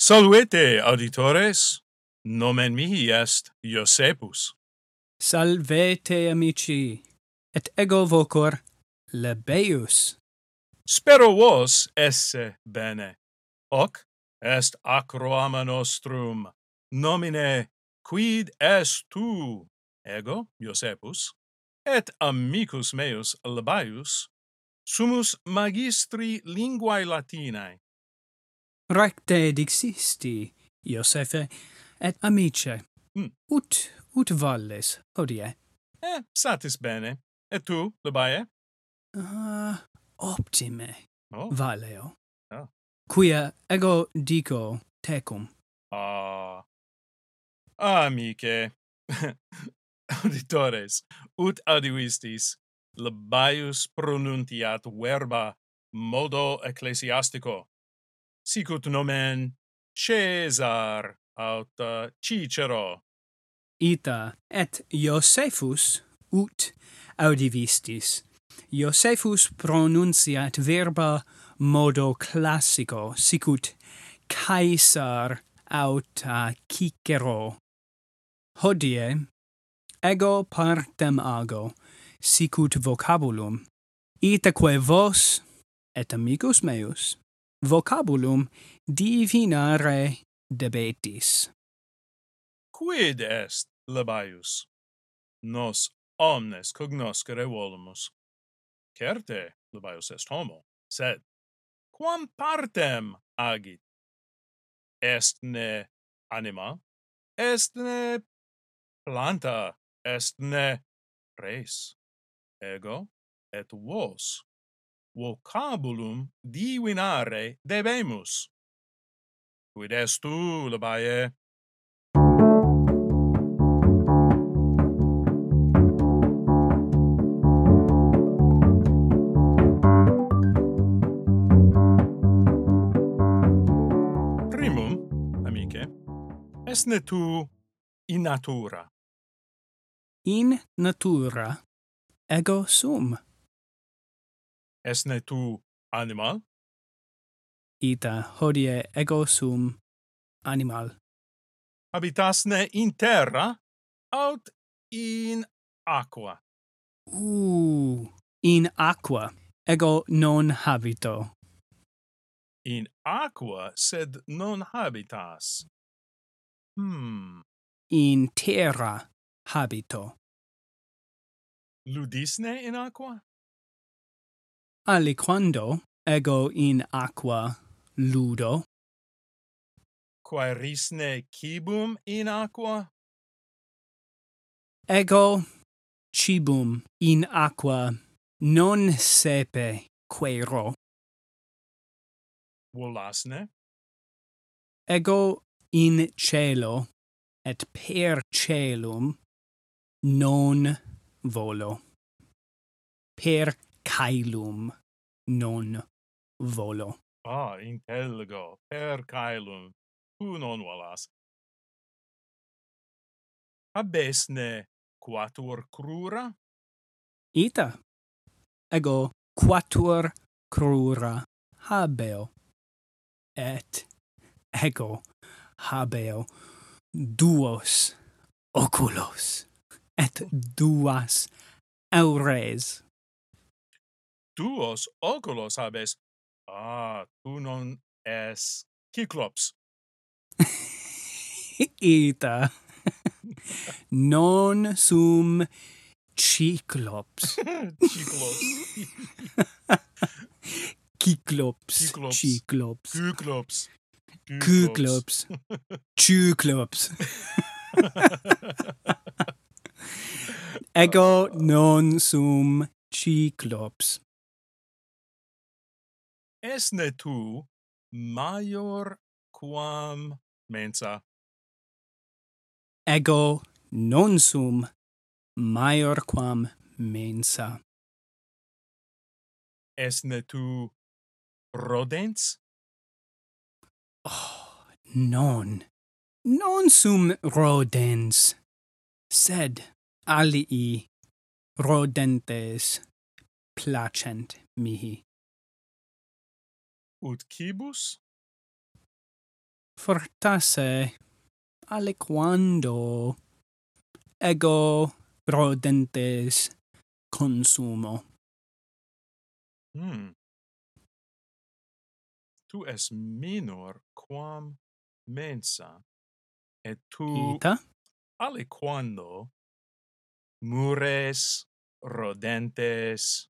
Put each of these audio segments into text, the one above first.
Salvete, auditores! Nomen mihi est Iosepus. Salvete, amici! Et ego vocor Lebeus. Spero vos esse bene. Hoc est acroama nostrum, nomine quid est tu, ego, Iosepus, et amicus meus Lebaius, sumus magistri linguae Latinae, recte dixisti, Iosephe, et amice. Mm. Ut, ut valles, hodie? Eh, satis bene. Et tu, Lobae? Ah, uh, optime. Oh. Valeo. Oh. Quia ego dico tecum. Ah. Ah, amice. Auditores, ut audivistis, Labaius pronuntiat verba modo ecclesiastico sicut nomen Caesar aut uh, Cicero. Ita et Josephus ut audivistis. Josephus pronunciat verba modo classico sicut Caesar aut uh, Cicero. Hodie ego partem ago sicut vocabulum. Itaque vos et amicus meus vocabulum divinare debetis. Quid est, Labaius? Nos omnes cognoscere volumus. Certe, Labaius est homo, sed quam partem agit? Est ne anima, est ne planta, est ne res. Ego et vos vocabulum divinare debemus. Quid est tu, Labae? Primum, amice, esne tu in natura. In natura ego sum esne tu animal? Ita hodie ego sum animal. Habitasne in terra, aut in aqua? Uh, in aqua. Ego non habito. In aqua, sed non habitas. Hmm. In terra habito. Ludisne in aqua? aliquando ego in aqua ludo? Quae risne cibum in aqua? Ego cibum in aqua non sepe quero volasne ego in cielo et per celum non volo. Per caelum non volo. Ah, intelgo, per caelum, tu non volas. Abesne quatuor crura? Ita. Ego quatuor crura habeo. Et ego habeo duos oculos et duas aures duos oculos habes. Ah, tu non es Cyclops. Ita. non sum Cyclops. Cyclops. Cyclops. Cyclops. Cyclops. Cyclops. Cyclops. Ego ah. non sum Cyclops esne tu maior quam mensa? Ego non sum maior quam mensa. Esne tu rodens oh non. Non sum rodens sed alii rodentes placent mihi ut cibus? Fortasse, aliquando, ego rodentes consumo. Hmm. Tu es minor quam mensa, et tu Ita? aliquando mures rodentes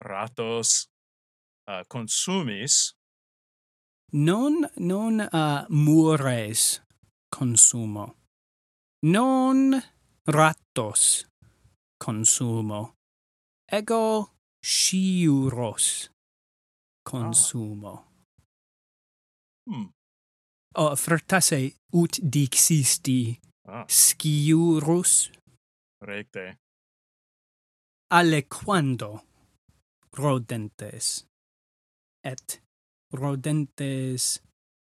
ratos uh, consumis? Non non uh, mures consumo. Non rattos consumo. Ego sciuros consumo. Ah. hmm. Oh, o fortasse ut dixisti ah. sciurus? Recte. Aliquando rodentes et rodentes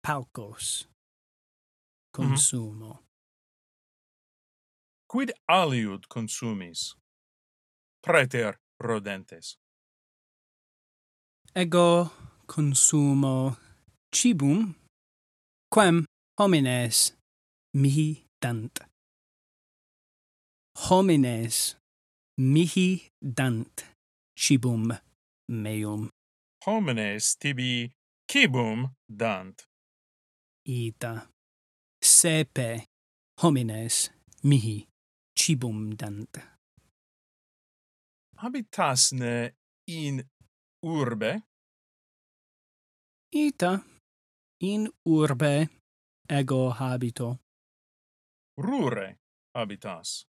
paucos mm-hmm. consumo. Mm -hmm. Quid aliud consumis? praeter rodentes. Ego consumo cibum, quem homines mihi dant. Homines mihi dant cibum meum homines tibi cibum dant. Ita. Sepe homines mihi cibum dant. Habitasne in urbe? Ita. In urbe ego habito. Rure habitas.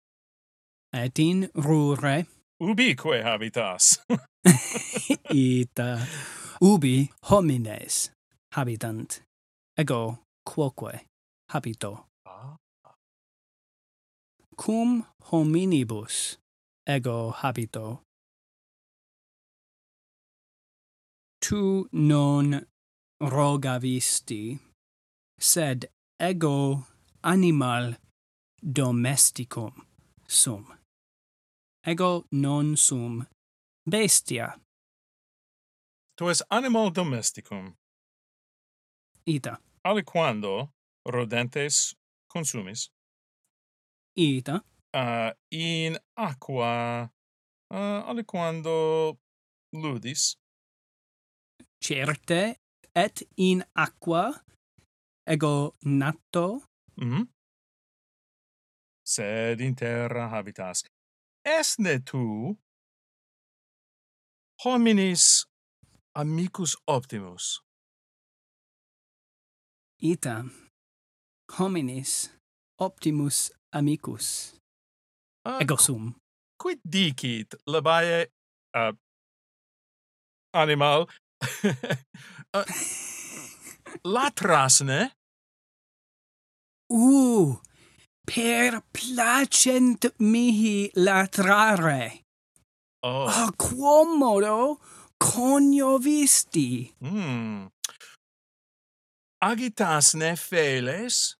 Et in rure ubique habitas. Ita ubi homines habitant, ego quoque habito. Ah. Cum hominibus ego habito. Tu non rogavisti, sed ego animal domesticum sum ego non sum bestia. Tu es animal domesticum. Ita. Aliquando rodentes consumis. Ita. Uh, in aqua uh, aliquando ludis. Certe et in aqua ego natto. Mm -hmm. Sed in terra habitas esne tu hominis amicus optimus. Ita hominis optimus amicus. Uh, Ego sum. Quid dicit labae uh, animal uh, latrasne? Uh, per placent mihi latrare. Oh. Ah, quomodo coniovisti. Mm. Agitas ne feles?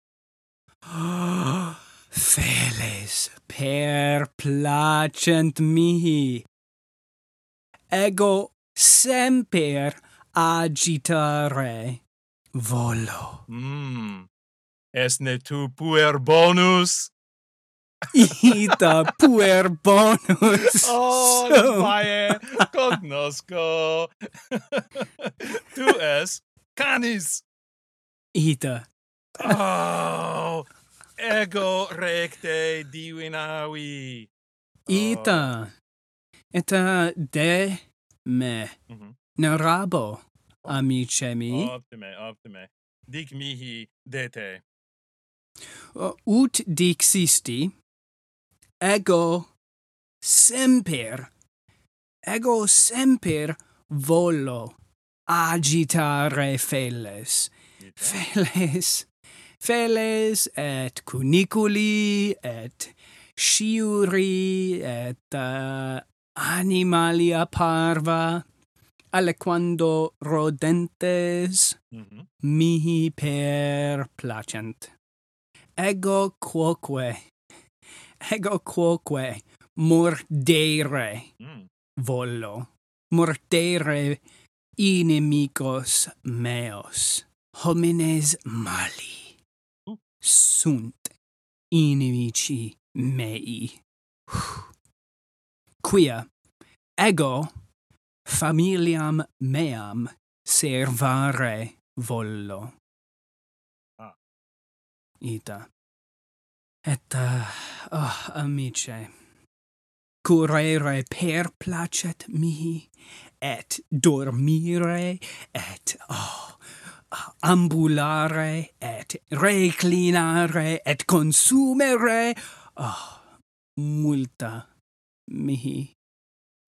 Ah, feles per placent mihi. Ego semper agitare volo. Mm. Esne tu puer bonus? Ita puer bonus. Oh, so... fae cognosco. tu es canis. Ita. Oh, ego recte divinavi. Oh. Ita. Eta de me. Mm -hmm. Narabo, amicemi. Optime, optime. Dic mihi de te. Uh, ut dixisti ego semper ego semper volo agitare feles feles feles et cuniculi et sciuri et uh, animalia parva aliquando rodentes mm -hmm. mihi per placent ego quoque. Ego quoque. Mordere. Mm. vollo. Mordere inimicos meos. Homines mali. Uh. sunt inimici mei. Quia? Ego familiam meam servare vollo ita. Etta, uh, oh, amice, curere per placet mihi, et dormire, et, oh, ambulare, et reclinare, et consumere, oh, multa mihi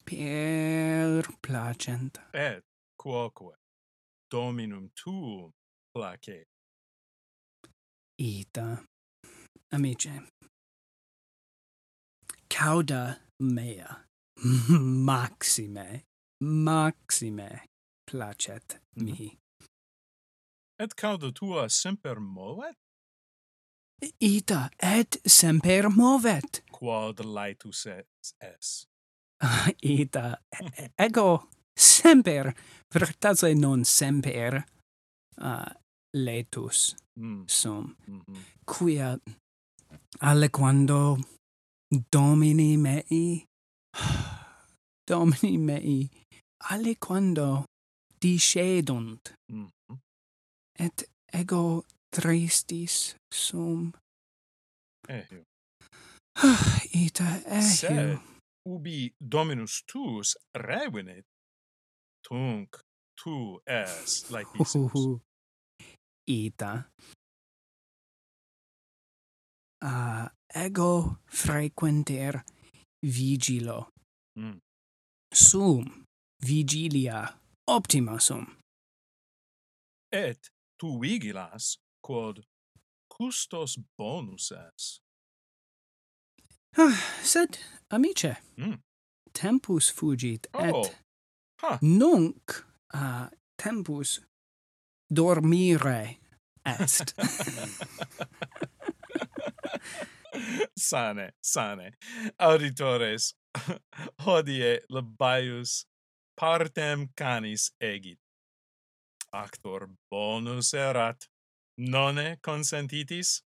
per placent. Et quoque dominum tuum placet. Ita. Amice. Cauda mea. maxime. Maxime. Placet mihi. Mm-hmm. Et cauda tua semper movet? Ita et semper movet. Quod laetus es? Ita ego semper, pertace non semper uh, laetus mm. sum, mm -hmm. quia allequando domini mei, domini mei, aliquando discedunt, mm -hmm. et ego tristis sum. Ehio. Ita ehio. Ubi Dominus tuus revenit, tunc tu es laetissimus. Uh ita. Uh, ego frequenter vigilo. Mm. Sum vigilia optima sum. Et tu vigilas quod custos bonus es. Ah, sed, amice, mm. tempus fugit oh. et huh. nunc uh, tempus dormire est. sane, sane. Auditores, hodie labaius partem canis egit. Actor bonus erat, nonne consentitis?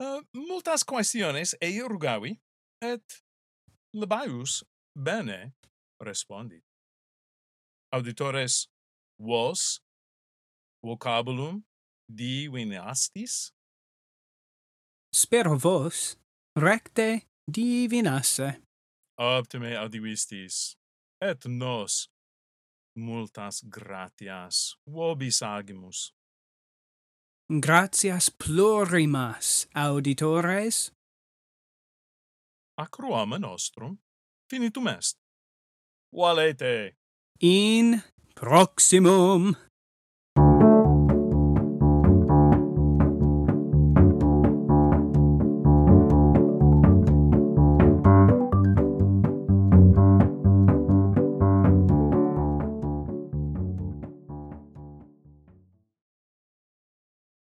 Uh, multas questiones ei urgavi, et labaius bene respondit. Auditores, vos vocabulum divinastis? Spero vos recte divinasse. Optime audivistis, et nos multas gratias vobis agimus. Gratias plurimas, auditores. Acruame nostrum finitum est. Valete! In proximum